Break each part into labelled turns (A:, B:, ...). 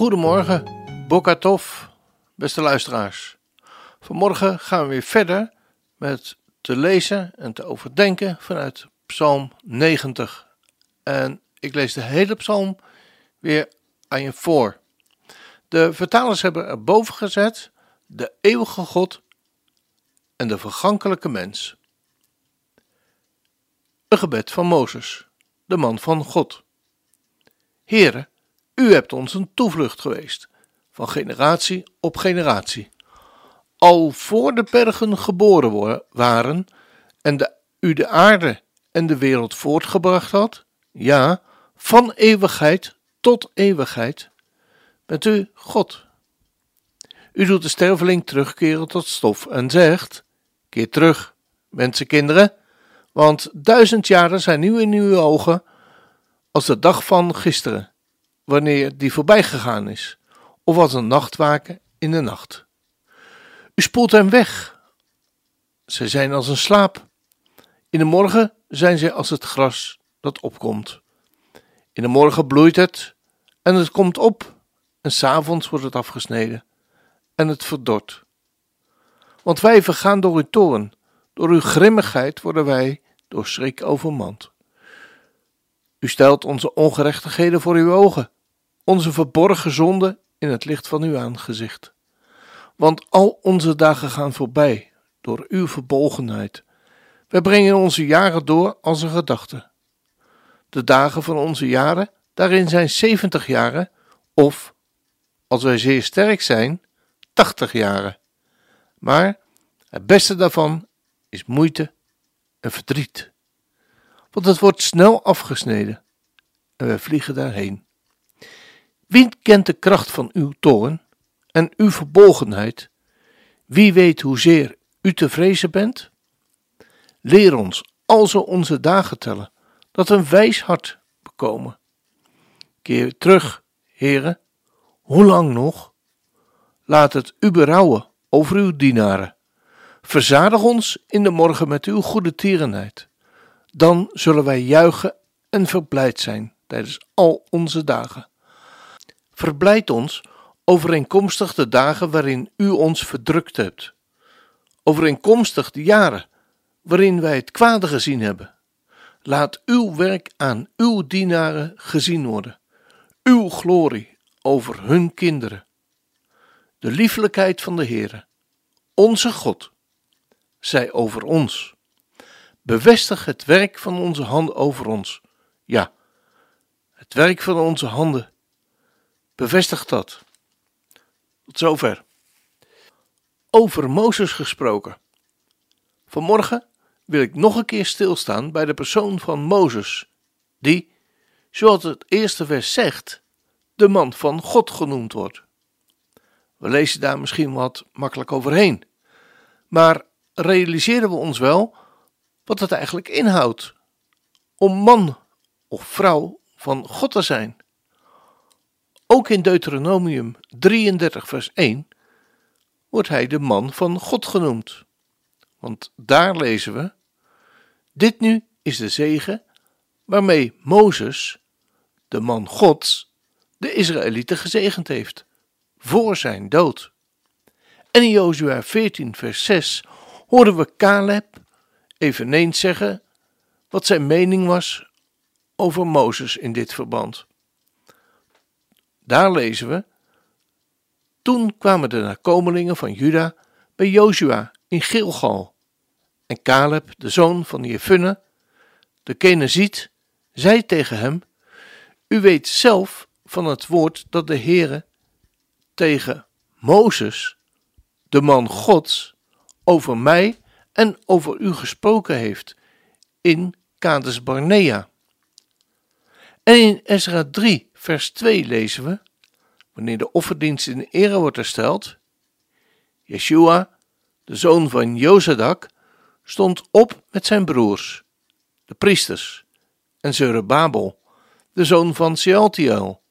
A: Goedemorgen, Bokatov, beste luisteraars. Vanmorgen gaan we weer verder met te lezen en te overdenken vanuit Psalm 90. En ik lees de hele psalm weer aan je voor. De vertalers hebben er boven gezet de eeuwige God en de vergankelijke mens. Een gebed van Mozes, de man van God. Heere, u hebt ons een toevlucht geweest, van generatie op generatie. Al voor de bergen geboren waren en de, u de aarde en de wereld voortgebracht had, ja, van eeuwigheid tot eeuwigheid, bent u God. U doet de sterveling terugkeren tot stof en zegt: Keer terug, mensenkinderen, want duizend jaren zijn nu in uw ogen als de dag van gisteren, wanneer die voorbij gegaan is, of als een nachtwaken in de nacht. U spoelt hen weg. Zij zijn als een slaap. In de morgen zijn zij als het gras dat opkomt. In de morgen bloeit het en het komt op, en s'avonds wordt het afgesneden en het verdort. Want wij vergaan door uw toorn, door uw grimmigheid worden wij door schrik overmand. U stelt onze ongerechtigheden voor uw ogen, onze verborgen zonden in het licht van uw aangezicht. Want al onze dagen gaan voorbij door uw verbolgenheid. Wij brengen onze jaren door als een gedachte. De dagen van onze jaren, daarin zijn zeventig jaren, of, als wij zeer sterk zijn, tachtig jaren. Maar het beste daarvan is moeite en verdriet. Want het wordt snel afgesneden en wij vliegen daarheen. Wie kent de kracht van uw toorn en uw verbolgenheid? Wie weet hoezeer u te vrezen bent? Leer ons alzo onze dagen tellen, dat een wijs hart bekomen. Keer terug, heren, hoe lang nog? Laat het u berouwen over uw dienaren. Verzadig ons in de morgen met uw goede tierenheid. Dan zullen wij juichen en verblijd zijn tijdens al onze dagen. Verblijd ons overeenkomstig de dagen waarin u ons verdrukt hebt, overeenkomstig de jaren waarin wij het kwade gezien hebben. Laat uw werk aan uw dienaren gezien worden, uw glorie over hun kinderen. De liefelijkheid van de Heere, onze God, zij over ons. Bevestig het werk van onze handen over ons. Ja, het werk van onze handen. Bevestig dat. Tot zover. Over Mozes gesproken. Vanmorgen wil ik nog een keer stilstaan bij de persoon van Mozes, die, zoals het eerste vers zegt, de man van God genoemd wordt. We lezen daar misschien wat makkelijk overheen, maar realiseren we ons wel wat het eigenlijk inhoudt om man of vrouw van God te zijn? Ook in Deuteronomium 33, vers 1 wordt hij de man van God genoemd. Want daar lezen we: Dit nu is de zegen waarmee Mozes, de man Gods, de Israëlieten gezegend heeft, voor zijn dood. En in Jozua 14, vers 6 horen we Caleb eveneens zeggen wat zijn mening was over Mozes in dit verband. Daar lezen we: Toen kwamen de nakomelingen van Juda bij Jozua in Gilgal. En Caleb, de zoon van Jefunne, de Keneziet, zei tegen hem: U weet zelf van het woord dat de Heere tegen Mozes, de man Gods, over mij en over u gesproken heeft in Kades Barnea. En in Ezra 3, vers 2 lezen we, wanneer de offerdienst in ere wordt hersteld, Yeshua, de zoon van Jozadak, stond op met zijn broers, de priesters, en Zerubbabel, de zoon van Sealtiel,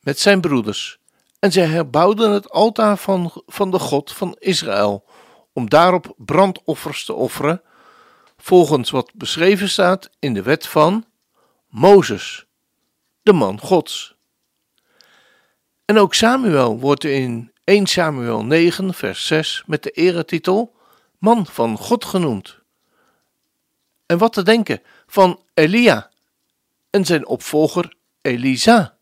A: met zijn broeders. En zij herbouwden het altaar van, van de God van Israël, om daarop brandoffers te offeren, volgens wat beschreven staat in de wet van Mozes, de man Gods. En ook Samuel wordt in 1 Samuel 9, vers 6 met de eretitel Man van God genoemd. En wat te denken van Elia en zijn opvolger Elisa.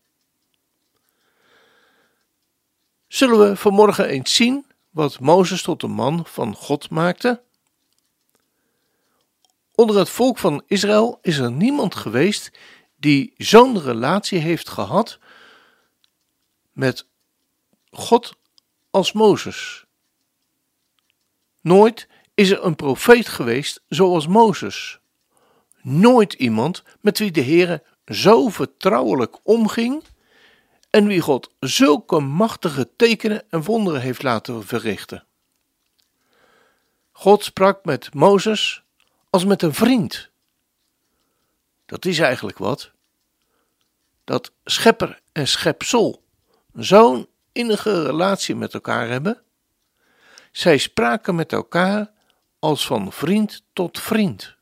A: Zullen we vanmorgen eens zien wat Mozes tot een man van God maakte? Onder het volk van Israël is er niemand geweest die zo'n relatie heeft gehad met God als Mozes. Nooit is er een profeet geweest zoals Mozes. Nooit iemand met wie de Heere zo vertrouwelijk omging en wie God zulke machtige tekenen en wonderen heeft laten verrichten. God sprak met Mozes als met een vriend. Dat is eigenlijk wat. Dat schepper en schepsel zo'n innige relatie met elkaar hebben. Zij spraken met elkaar als van vriend tot vriend.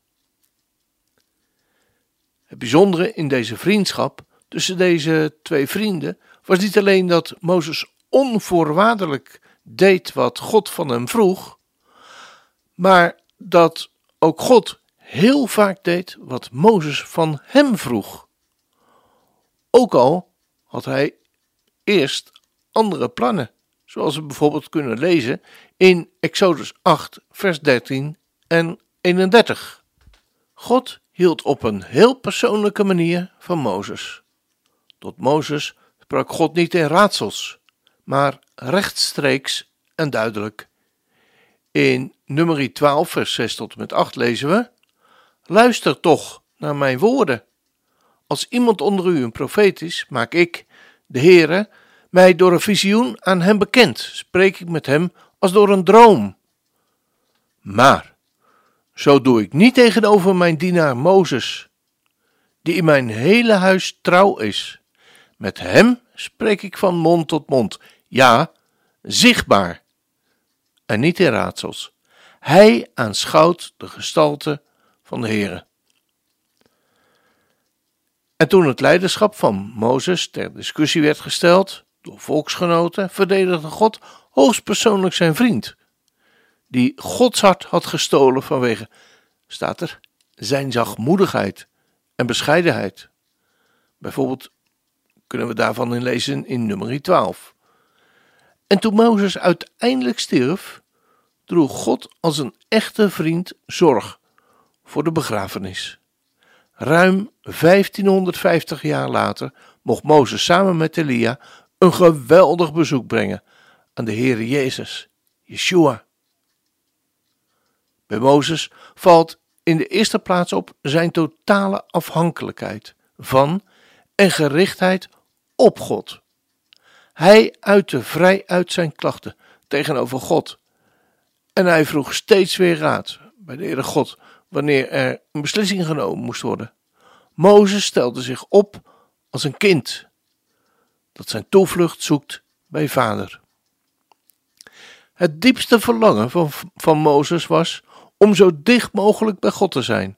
A: Het bijzondere in deze vriendschap tussen deze twee vrienden was niet alleen dat Mozes onvoorwaardelijk deed wat God van hem vroeg, maar dat ook God heel vaak deed wat Mozes van hem vroeg. Ook al had hij eerst andere plannen, zoals we bijvoorbeeld kunnen lezen in Exodus 8, vers 13 en 31. God hield op een heel persoonlijke manier van Mozes. Tot Mozes sprak God niet in raadsels, maar rechtstreeks en duidelijk. In nummer 12, vers 6 tot en met 8 lezen we: Luister toch naar mijn woorden. Als iemand onder u een profeet is, maak ik, de Heere, mij door een visioen aan hem bekend. Spreek ik met hem als door een droom. Maar zo doe ik niet tegenover mijn dienaar Mozes, die in mijn hele huis trouw is. Met hem spreek ik van mond tot mond, ja, zichtbaar, en niet in raadsels. Hij aanschouwt de gestalte van de Heere. En toen het leiderschap van Mozes ter discussie werd gesteld door volksgenoten, verdedigde God hoogstpersoonlijk zijn vriend, die Gods hart had gestolen vanwege, staat er, zijn zachtmoedigheid en bescheidenheid. Bijvoorbeeld kunnen we daarvan in lezen in nummer 12. En toen Mozes uiteindelijk stierf, droeg God als een echte vriend zorg voor de begrafenis. Ruim 1550 jaar later mocht Mozes samen met Elia een geweldig bezoek brengen aan de Heere Jezus, Yeshua. Bij Mozes valt in de eerste plaats op zijn totale afhankelijkheid van en gerichtheid op God. Hij uitte vrij uit zijn klachten tegenover God. En hij vroeg steeds weer raad bij de Heere God wanneer er een beslissing genomen moest worden. Mozes stelde zich op als een kind dat zijn toevlucht zoekt bij vader. Het diepste verlangen van, van Mozes was om zo dicht mogelijk bij God te zijn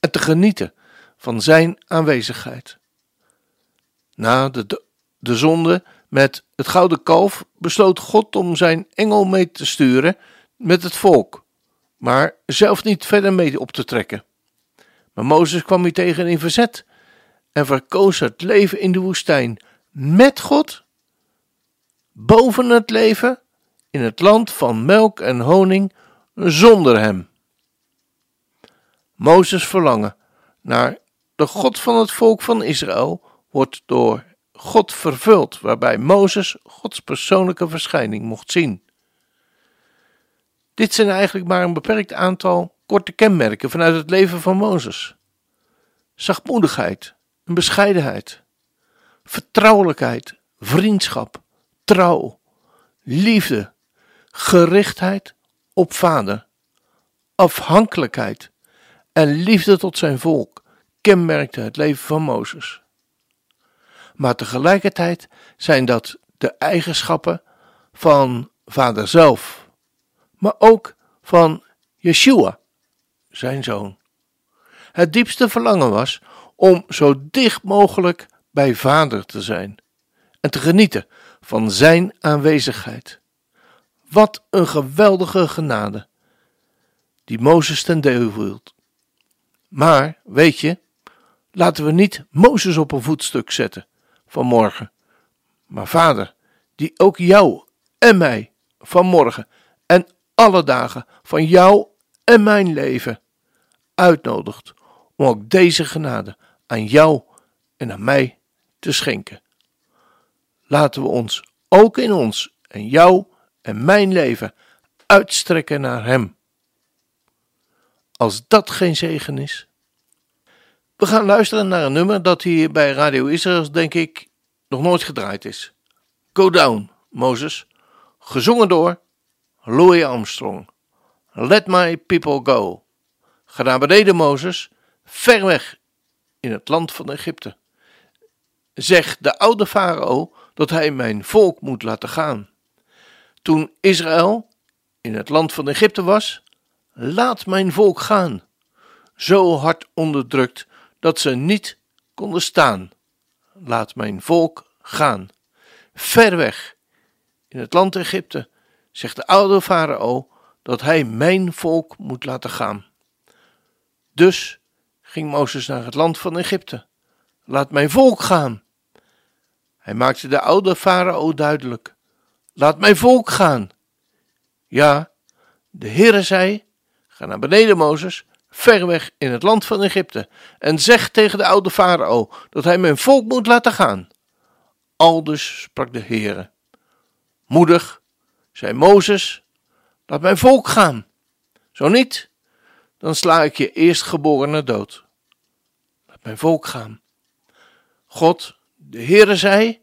A: en te genieten van zijn aanwezigheid. Na de, de zonde met het gouden kalf besloot God om zijn engel mee te sturen met het volk, maar zelf niet verder mee op te trekken. Maar Mozes kwam hier tegen in verzet en verkoos het leven in de woestijn met God, boven het leven, in het land van melk en honing, zonder hem. Mozes verlangen naar de God van het volk van Israël wordt door God vervuld, waarbij Mozes Gods persoonlijke verschijning mocht zien. Dit zijn eigenlijk maar een beperkt aantal korte kenmerken vanuit het leven van Mozes: zachtmoedigheid, en bescheidenheid, vertrouwelijkheid, vriendschap, trouw, liefde, gerichtheid op vader, afhankelijkheid en liefde tot zijn volk kenmerkte het leven van Mozes. Maar tegelijkertijd zijn dat de eigenschappen van vader zelf, maar ook van Yeshua, zijn zoon. Het diepste verlangen was om zo dicht mogelijk bij vader te zijn en te genieten van zijn aanwezigheid. Wat een geweldige genade die Mozes ten deel hield. Maar, weet je, laten we niet Mozes op een voetstuk zetten vanmorgen, maar vader, die ook jou en mij vanmorgen en alle dagen van jou en mijn leven uitnodigt om ook deze genade aan jou en aan mij te schenken. Laten we ons ook in ons en jou en mijn leven uitstrekken naar Hem. Als dat geen zegen is. We gaan luisteren naar een nummer dat hier bij Radio Israël, denk ik, nog nooit gedraaid is. Go Down, Moses, gezongen door Louis Armstrong. Let my people go. Ga naar beneden, Mozes, ver weg in het land van Egypte. Zeg de oude farao dat hij mijn volk moet laten gaan. Toen Israël in het land van Egypte was, laat mijn volk gaan, zo hard onderdrukt dat ze niet konden staan. Laat mijn volk gaan, ver weg in het land Egypte, zegt de oude farao dat hij mijn volk moet laten gaan. Dus ging Mozes naar het land van Egypte. Laat mijn volk gaan. Hij maakte de oude farao duidelijk. Laat mijn volk gaan. Ja, de Heere zei, ga naar beneden Mozes, ver weg in het land van Egypte, en zeg tegen de oude farao dat hij mijn volk moet laten gaan. Aldus sprak de Heere. Moedig, zei Mozes, laat mijn volk gaan. Zo niet, dan sla ik je eerstgeborene dood. Laat mijn volk gaan. God, de Heere zei,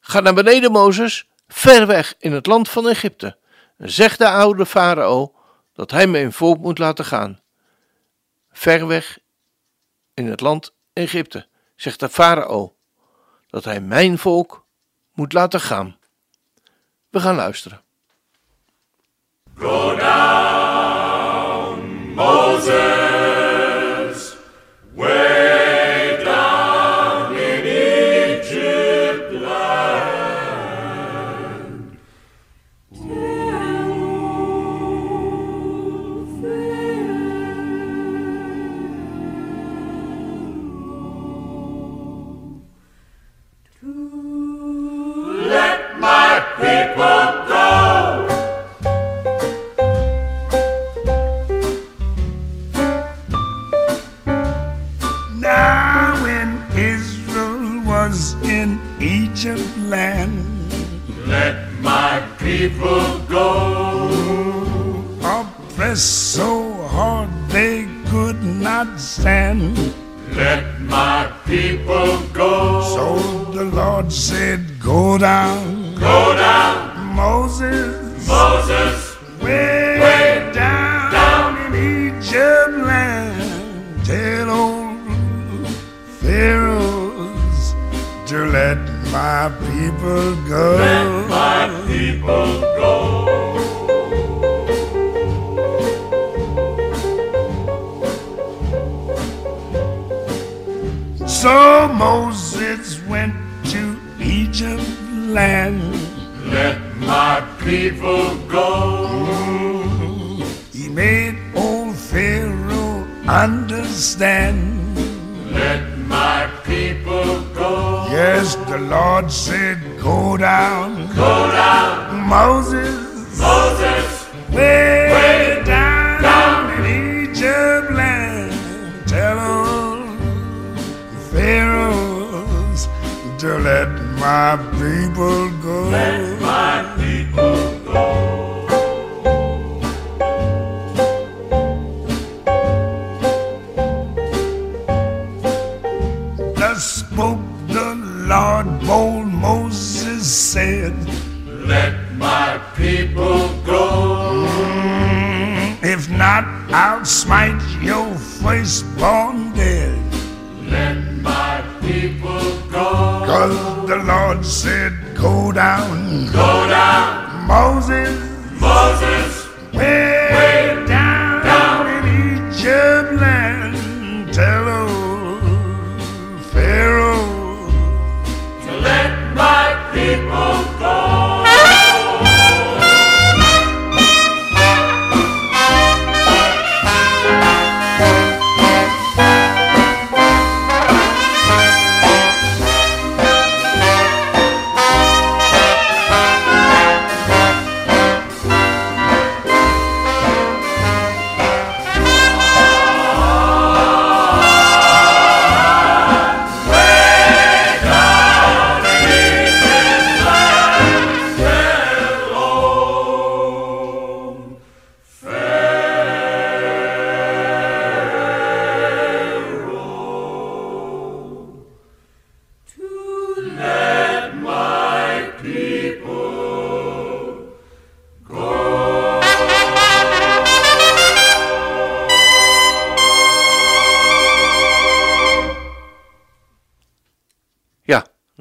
A: ga naar beneden Mozes, ver weg in het land van Egypte, en zeg de oude farao dat hij mijn volk moet laten gaan. Ver weg in het land Egypte, zegt de farao, dat hij mijn volk moet laten gaan. We gaan luisteren.
B: Let my people
C: go. So the Lord said, Go down. Go down. Moses. Moses.
B: Way, way down, down
C: in Egypt land. Tell old Pharaohs to
B: let my people go.
C: Let my people go. So
B: Moses went
C: to
B: Egypt
C: land. Let
B: my
C: people go. He made old Pharaoh
B: understand. Let my people go.
A: Yes,
B: the Lord said, Go down. Go down. Moses go. Let Moses,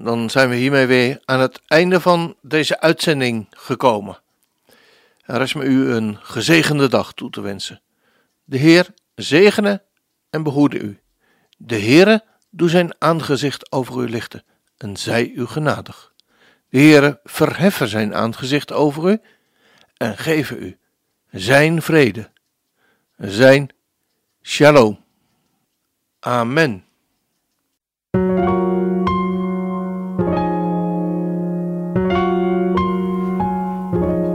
A: dan zijn we hiermee weer aan het einde van deze uitzending gekomen. Er is me u een gezegende dag toe te wensen. De Heer zegene en behoede u. De Heere doe zijn aangezicht over u lichten en zij u genadig. De Heere verheffen zijn aangezicht over u en geven u zijn vrede, zijn shalom. Amen.